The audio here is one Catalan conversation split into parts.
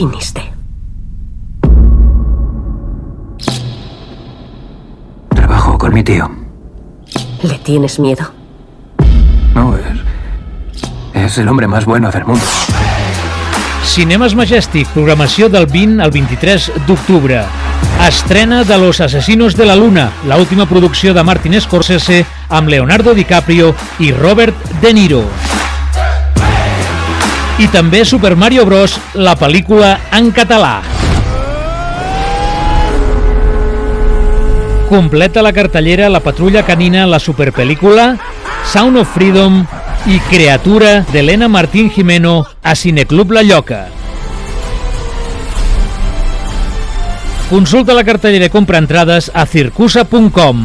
viniste? Trabajo con mi tío. ¿Le tienes miedo? No, es... Es el hombre más bueno del mundo. Cinemes Majestic, programació del 20 al 23 d'octubre. Estrena de Los Asesinos de la Luna, la última producció de Martin Scorsese amb Leonardo DiCaprio i Robert De Niro. I també Super Mario Bros, la pel·lícula en català. Completa la cartellera La Patrulla Canina, la superpel·lícula Sound of Freedom i Creatura d'Helena Martín Jimeno a Cineclub La Lloca. Consulta la cartellera i compra entrades a circusa.com.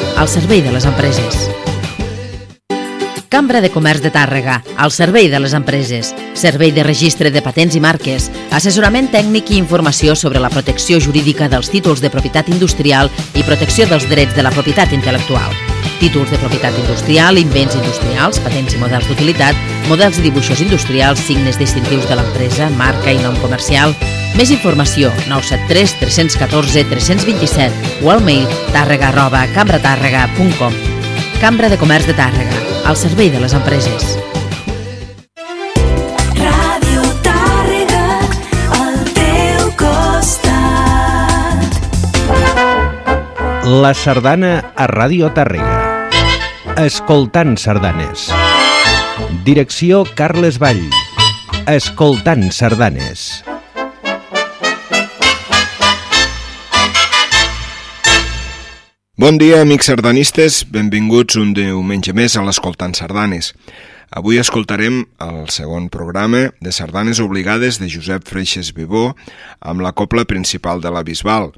al servei de les empreses. Cambra de Comerç de Tàrrega, al servei de les empreses, servei de registre de patents i marques, assessorament tècnic i informació sobre la protecció jurídica dels títols de propietat industrial i protecció dels drets de la propietat intel·lectual. Títols de propietat industrial, invents industrials, patents i models d'utilitat, models i dibuixos industrials, signes distintius de l'empresa, marca i nom comercial, més informació 973 314 327 o al mail tàrrega arroba cambratàrrega.com Cambra de Comerç de Tàrrega, al servei de les empreses. Ràdio Tàrrega, al teu costat. La sardana a Ràdio Tàrrega. Escoltant sardanes. Direcció Carles Vall. Escoltant sardanes. Bon dia, amics sardanistes. Benvinguts un diumenge més a l'Escoltant Sardanes. Avui escoltarem el segon programa de Sardanes Obligades de Josep Freixes Vivó amb la copla principal de la Bisbal.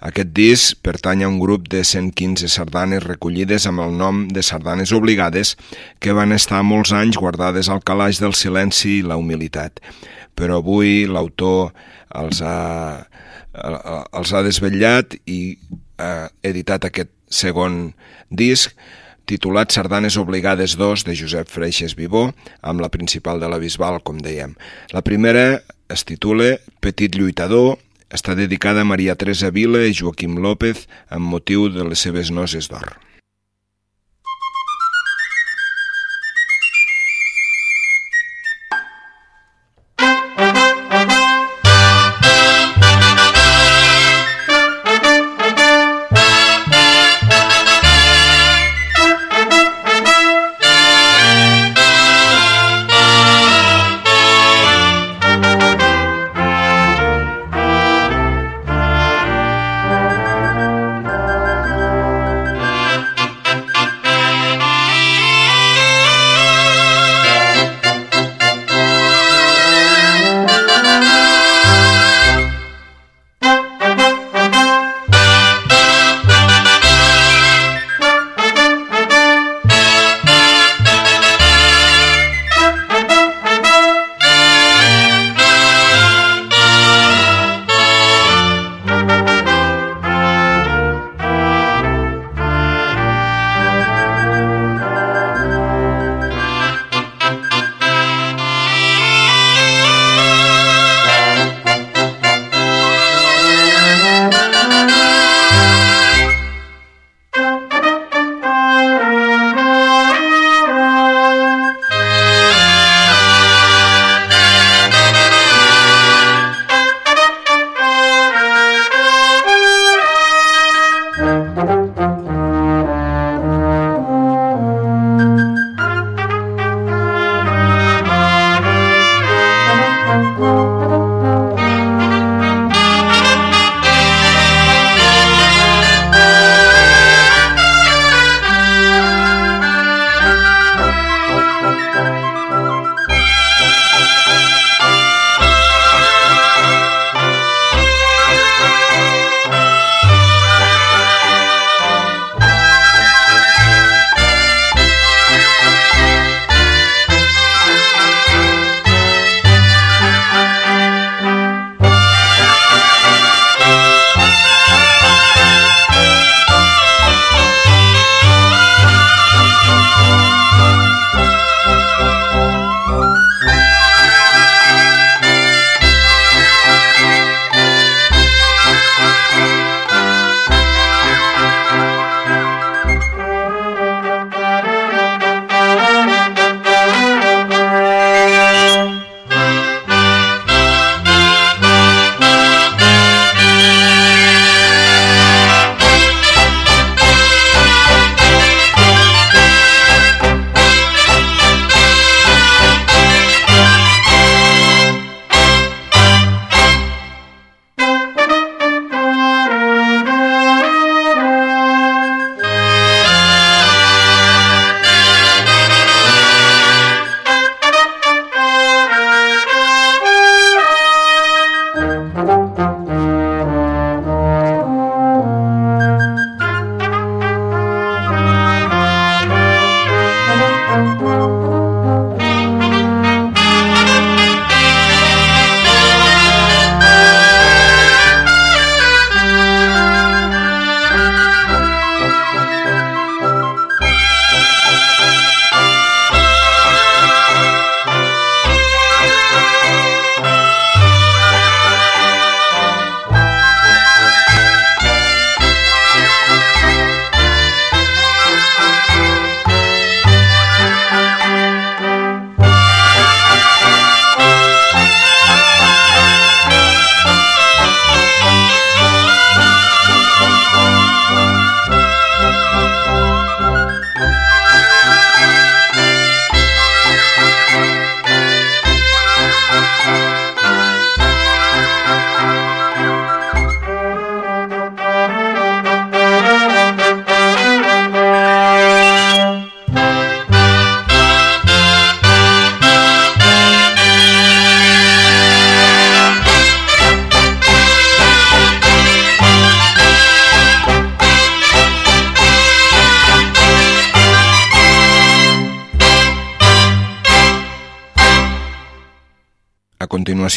Aquest disc pertany a un grup de 115 sardanes recollides amb el nom de Sardanes Obligades que van estar molts anys guardades al calaix del silenci i la humilitat. Però avui l'autor els ha, els ha desvetllat i ha editat aquest segon disc titulat Sardanes Obligades 2 de Josep Freixes Vivó, amb la principal de la Bisbal, com dèiem. La primera es titula Petit lluitador, està dedicada a Maria Teresa Vila i Joaquim López amb motiu de les seves noces d'or.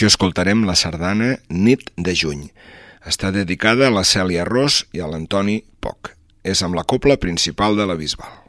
Continuació escoltarem la sardana Nit de juny. Està dedicada a la Cèlia Ros i a l'Antoni Poc. És amb la copla principal de la Bisbal.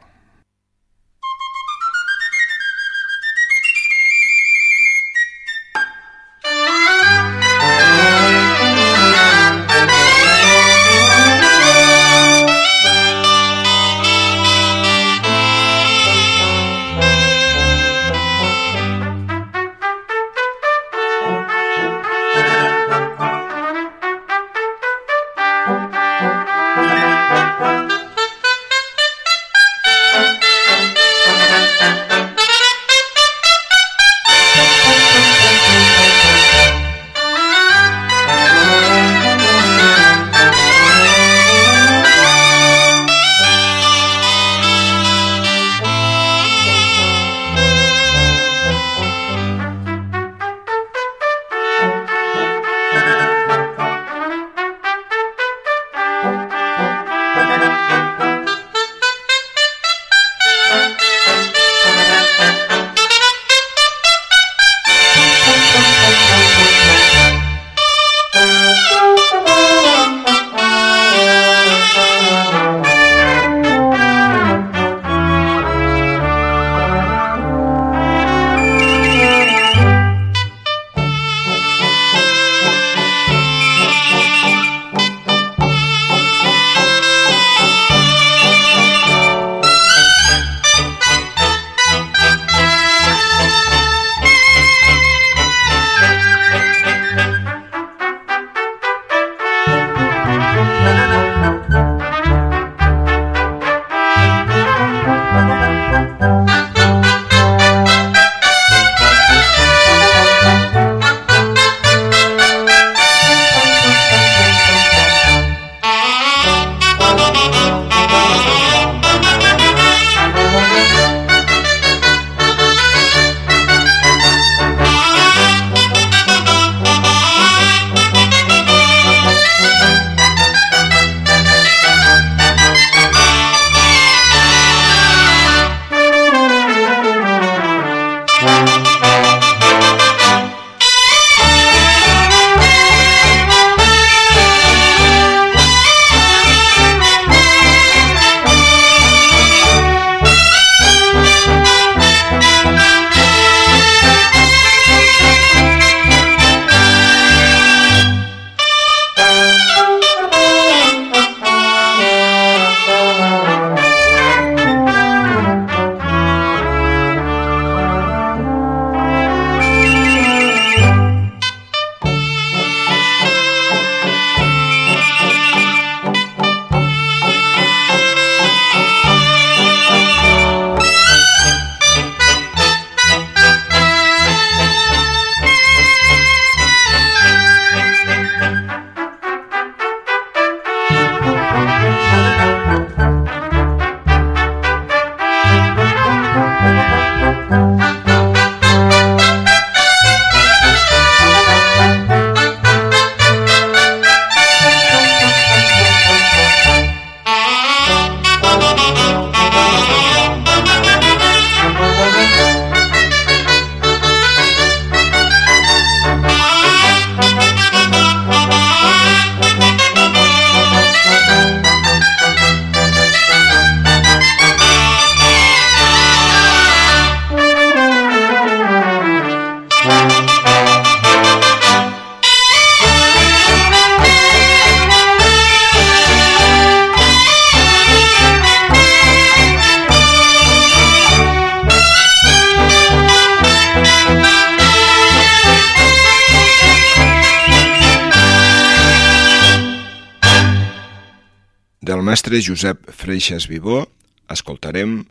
Mestre Josep Freixas Vivó escoltarem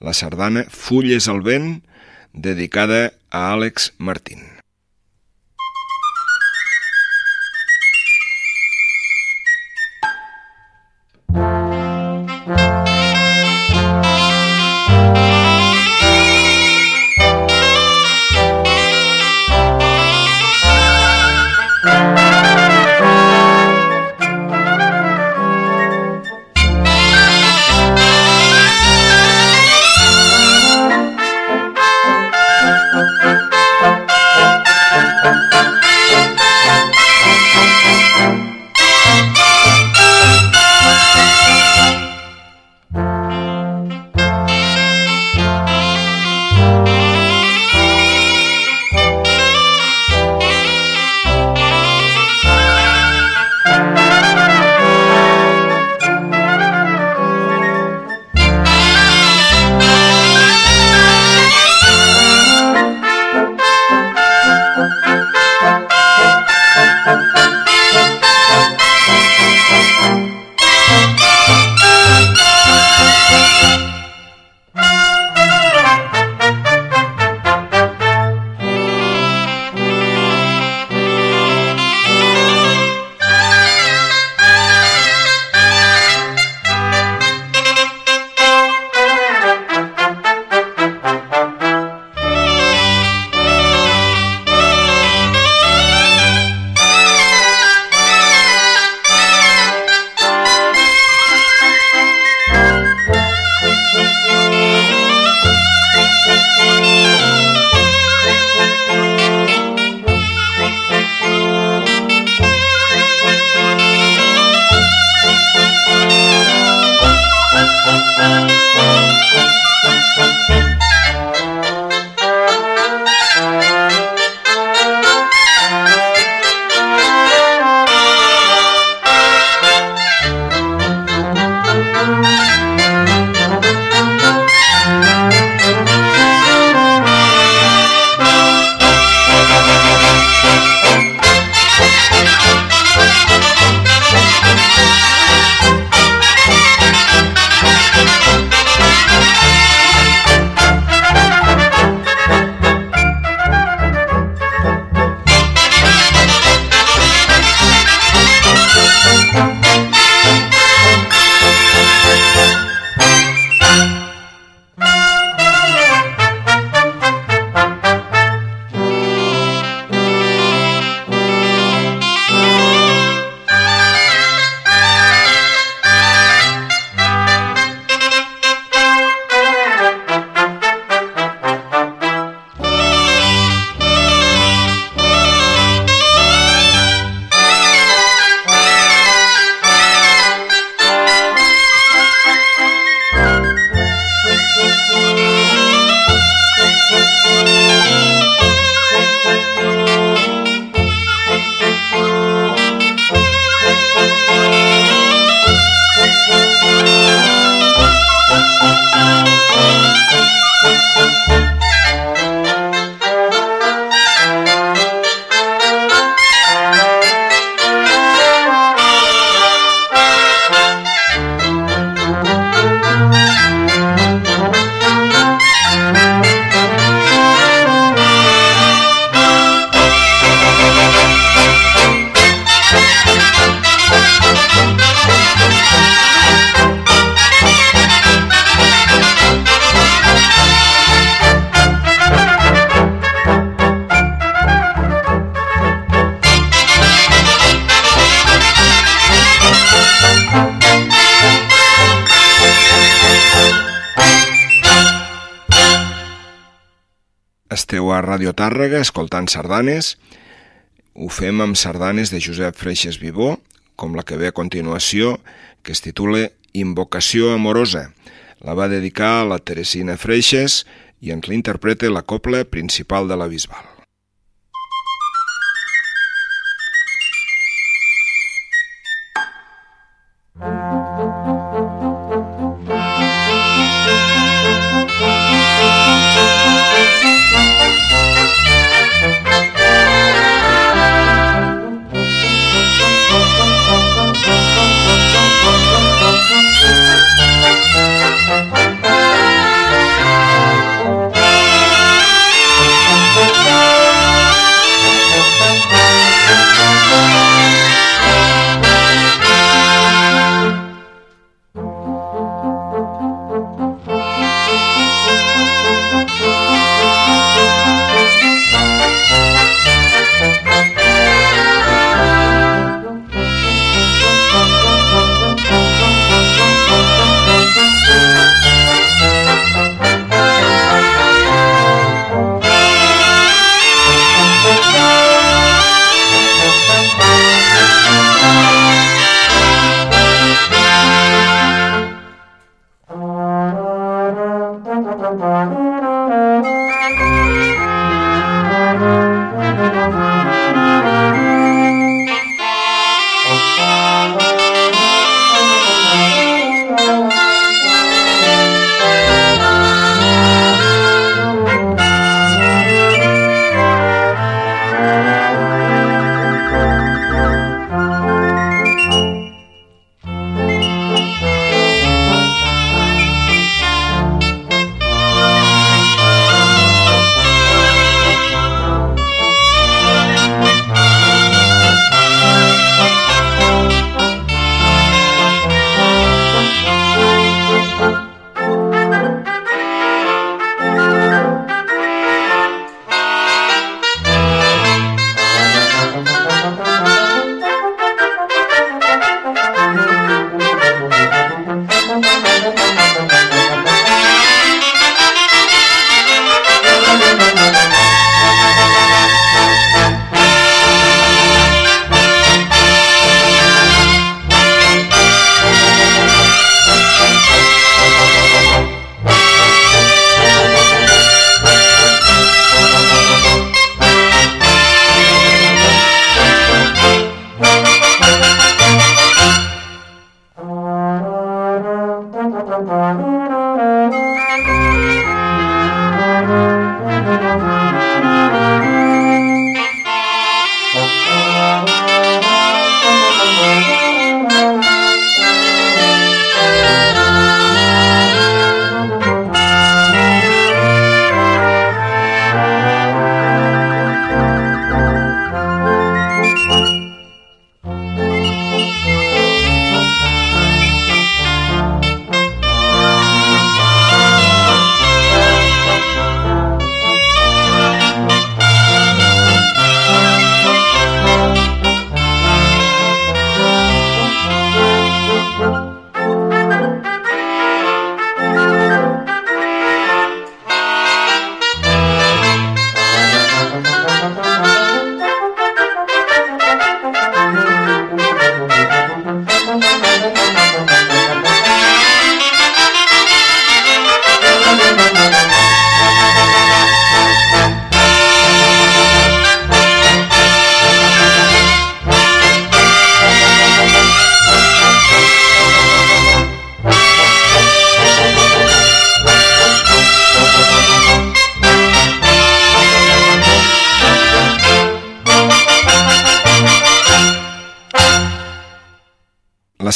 la sardana Fulles al vent, dedicada a Àlex Martín. Tàrrega, escoltant sardanes. Ho fem amb sardanes de Josep Freixes Vivó, com la que ve a continuació, que es titula Invocació amorosa. La va dedicar a la Teresina Freixes i ens l'interpreta la copla principal de la Bisbal.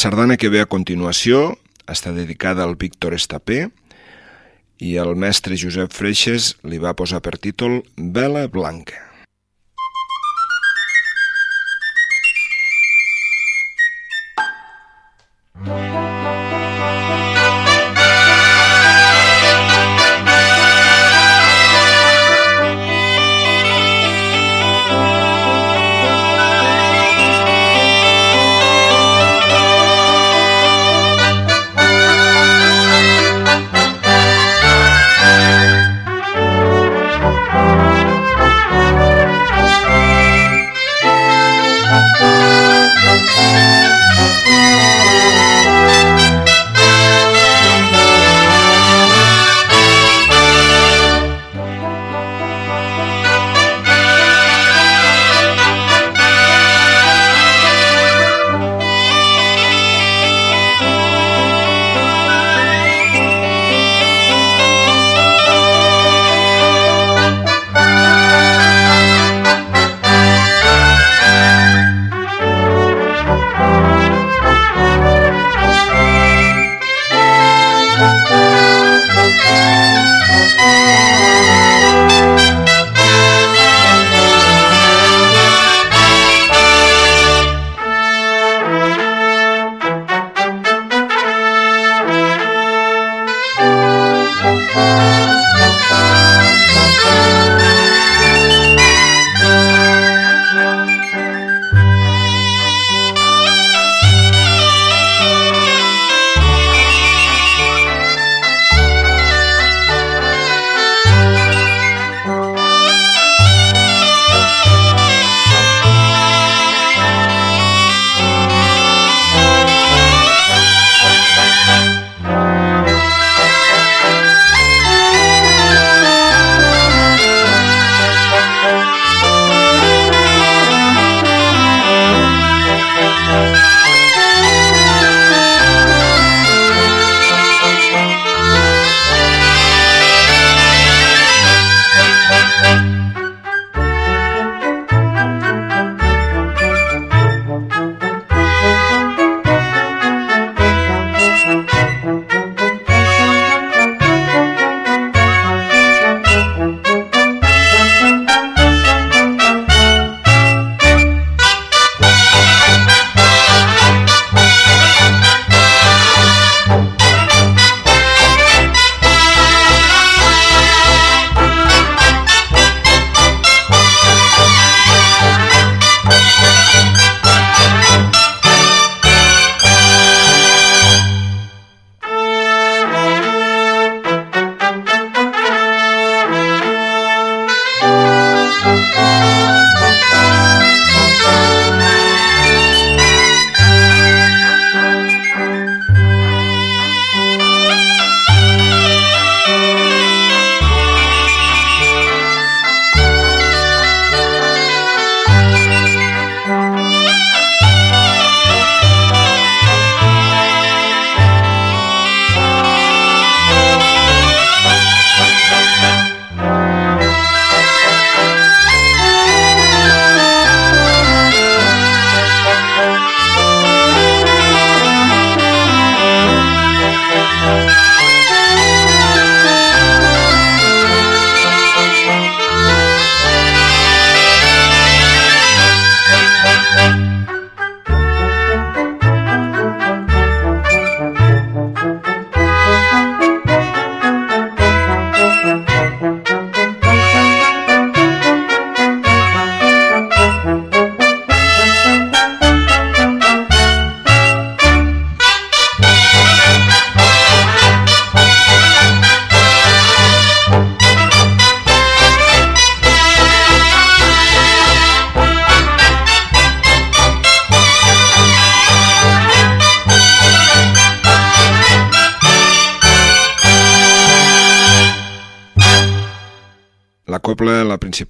Sardana que ve a continuació està dedicada al Víctor Estapé i el mestre Josep Freixes li va posar per títol Vela Blanca. Thank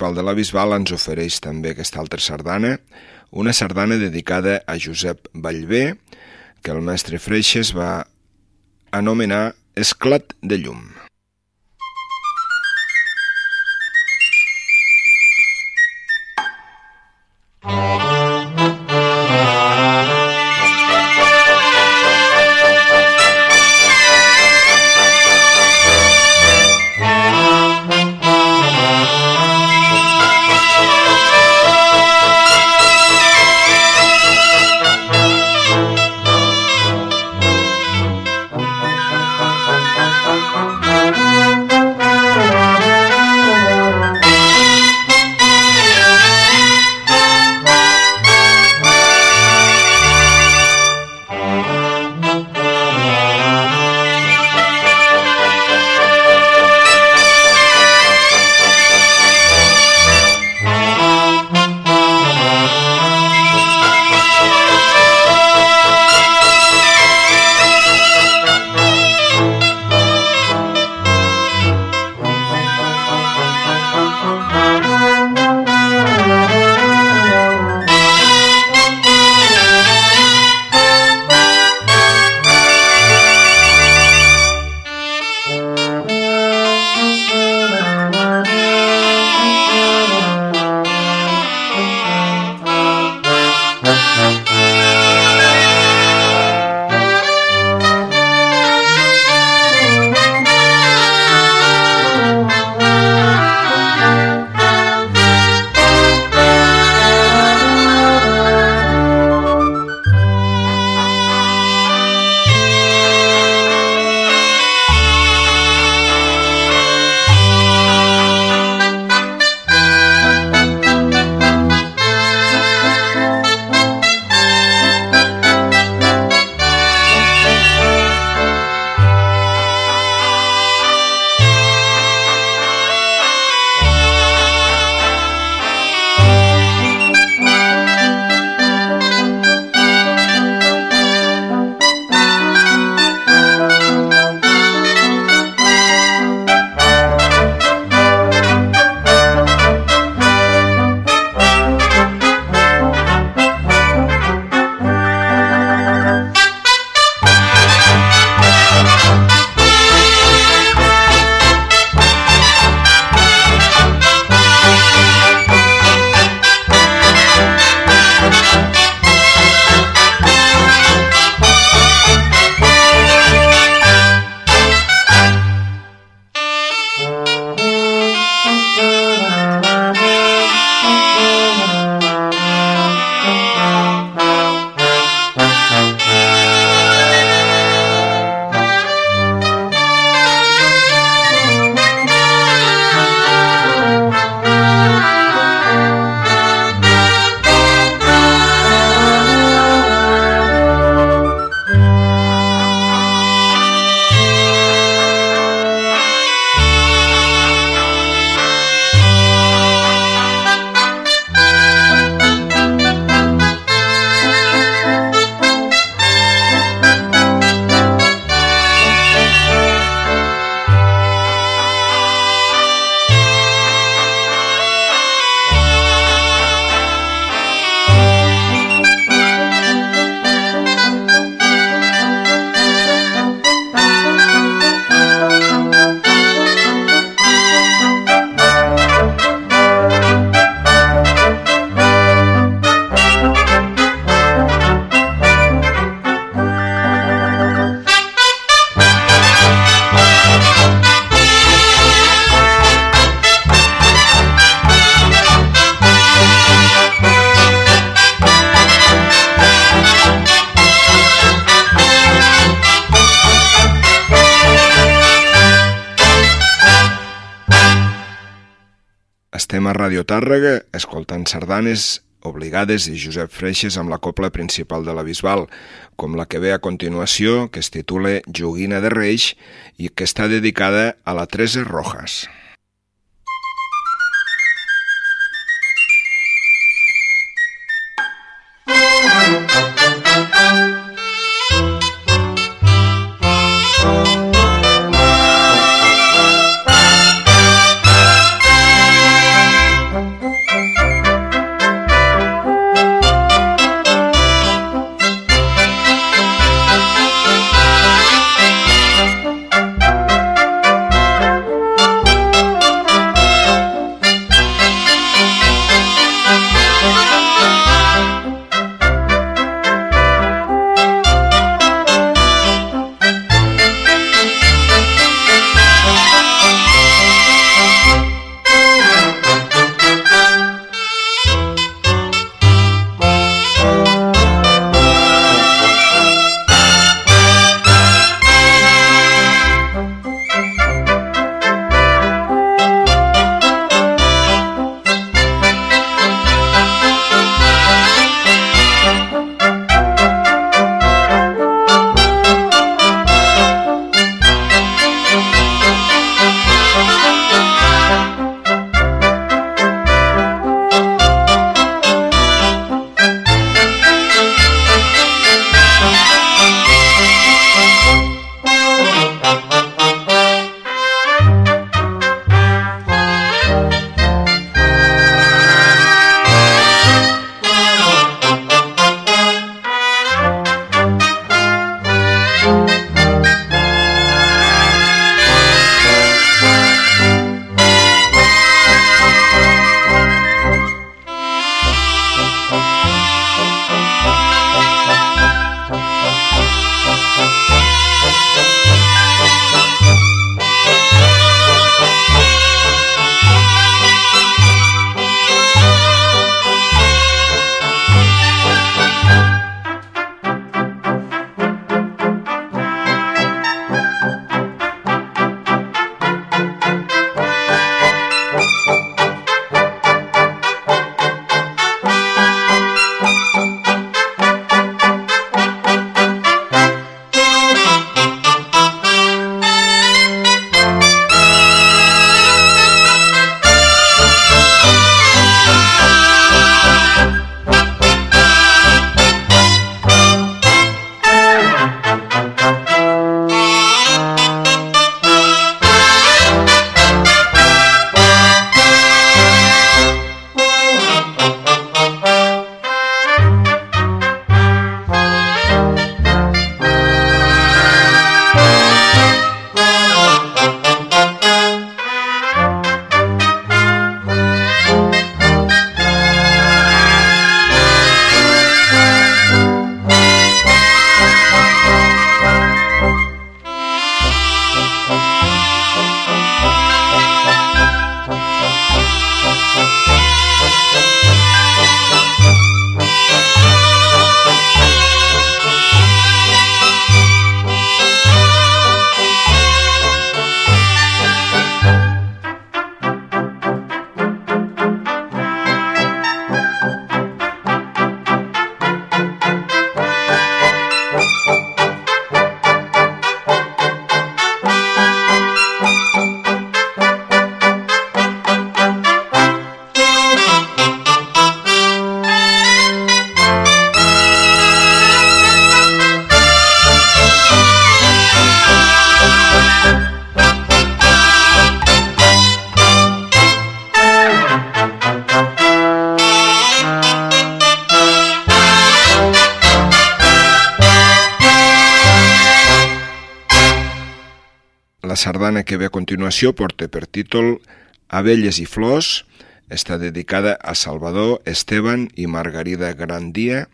la principal de la Bisbal, ens ofereix també aquesta altra sardana, una sardana dedicada a Josep Vallvé, que el mestre Freixes va anomenar Esclat de llum. Estem a Radio Tàrrega escoltant sardanes obligades de Josep Freixes amb la copla principal de la Bisbal, com la que ve a continuació, que es titula Joguina de Reix i que està dedicada a la Teresa Rojas. Que ve a continuació porta per títol Abelles i flors, està dedicada a Salvador, Esteban i Margarida Grandia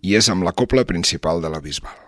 i és amb la copla principal de la Bisbal.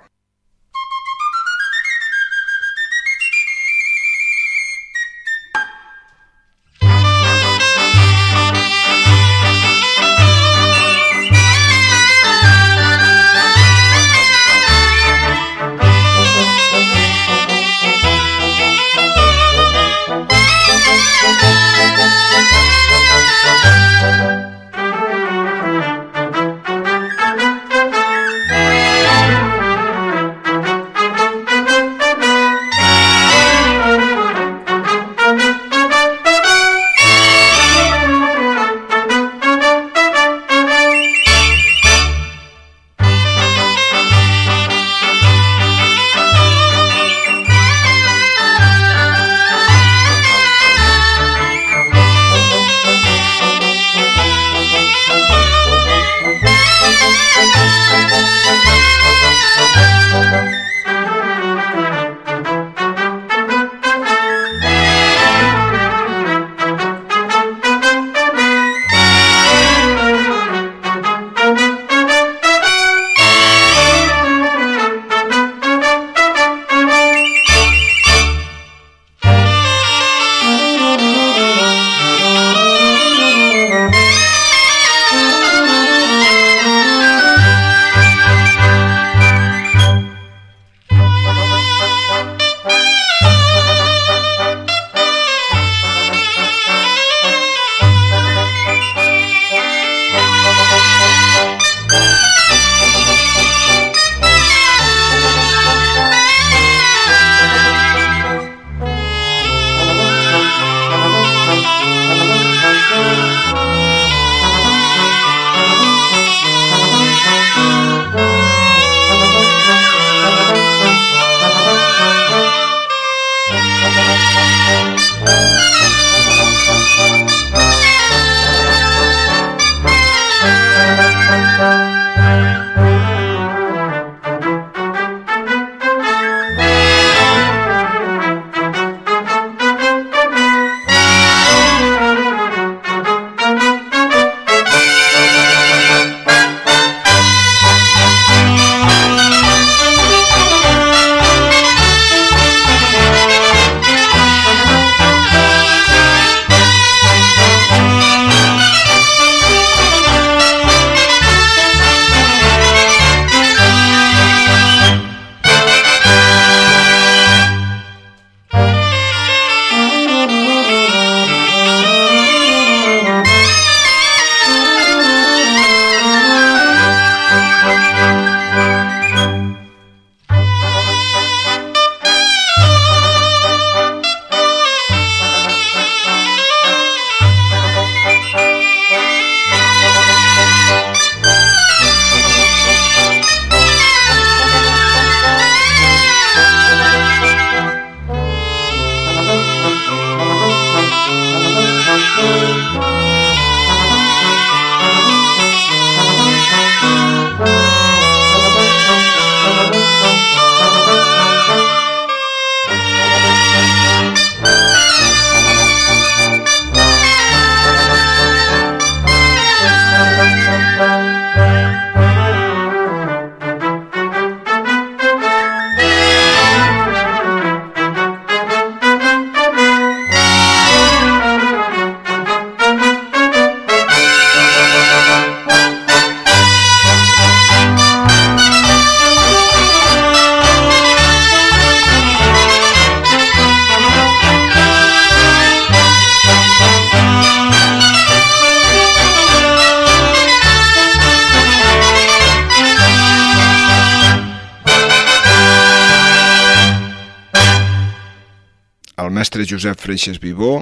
Josep Freixes Vivó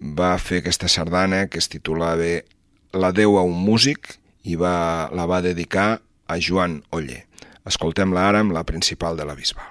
va fer aquesta sardana que es titulava La Déu a un músic i va, la va dedicar a Joan Oller. Escoltem-la ara amb la principal de la Bisbal.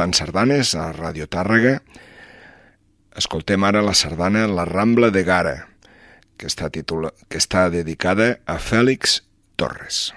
Escoltant sardanes a Ràdio Tàrrega. Escoltem ara la sardana La Rambla de Gara, que està, titula... que està dedicada a Fèlix Torres.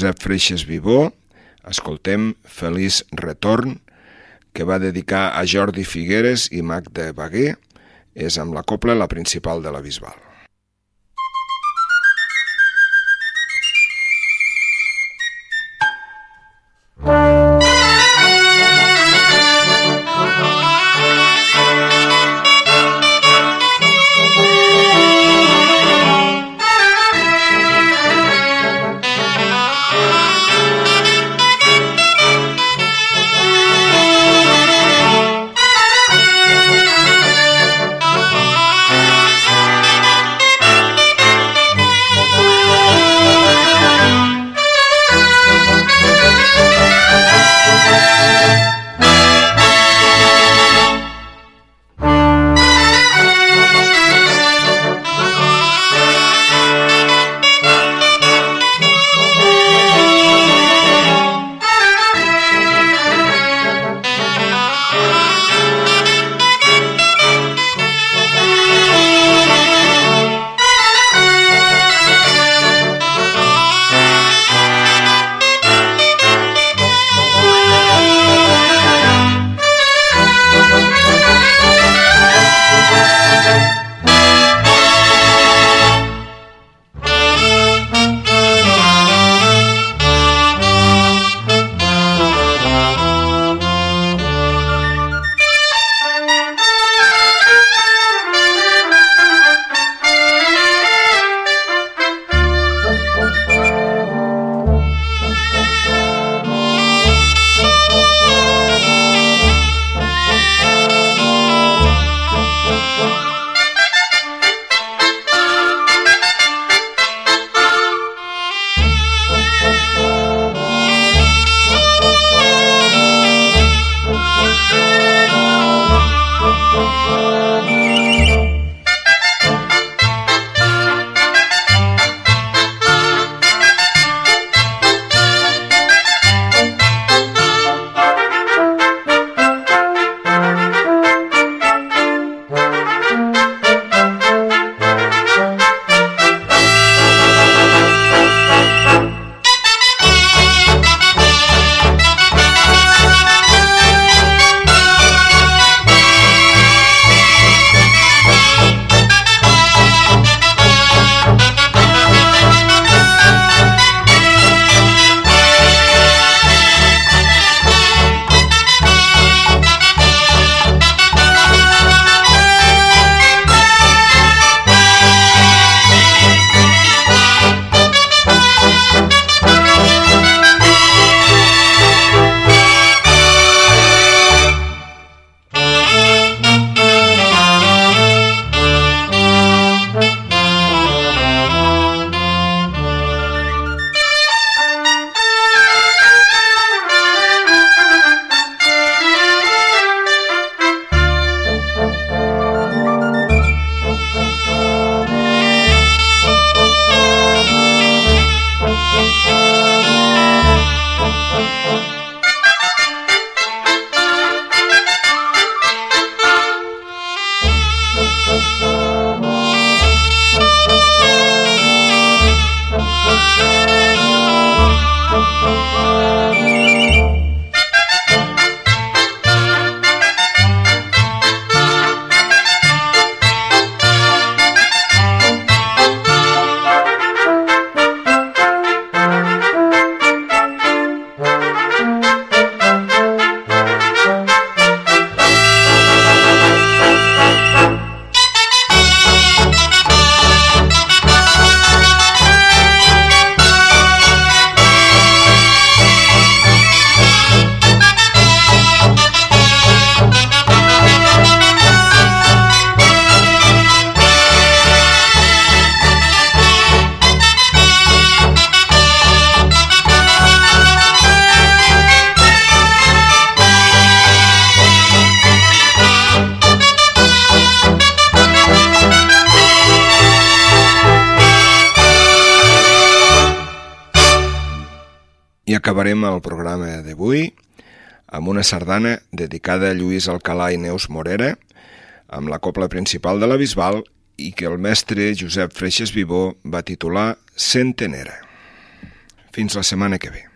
Josep Freixes Vivó, escoltem Feliç Retorn, que va dedicar a Jordi Figueres i Mac de Baguer, és amb la copla la principal de la Bisbal. Acabarem el programa d'avui amb una sardana dedicada a Lluís Alcalà i Neus Morera, amb la copla principal de la Bisbal i que el mestre Josep Freixes Vivó va titular Centenera. Fins la setmana que ve.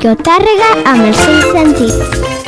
Ràdio Tàrrega amb els seus sentits.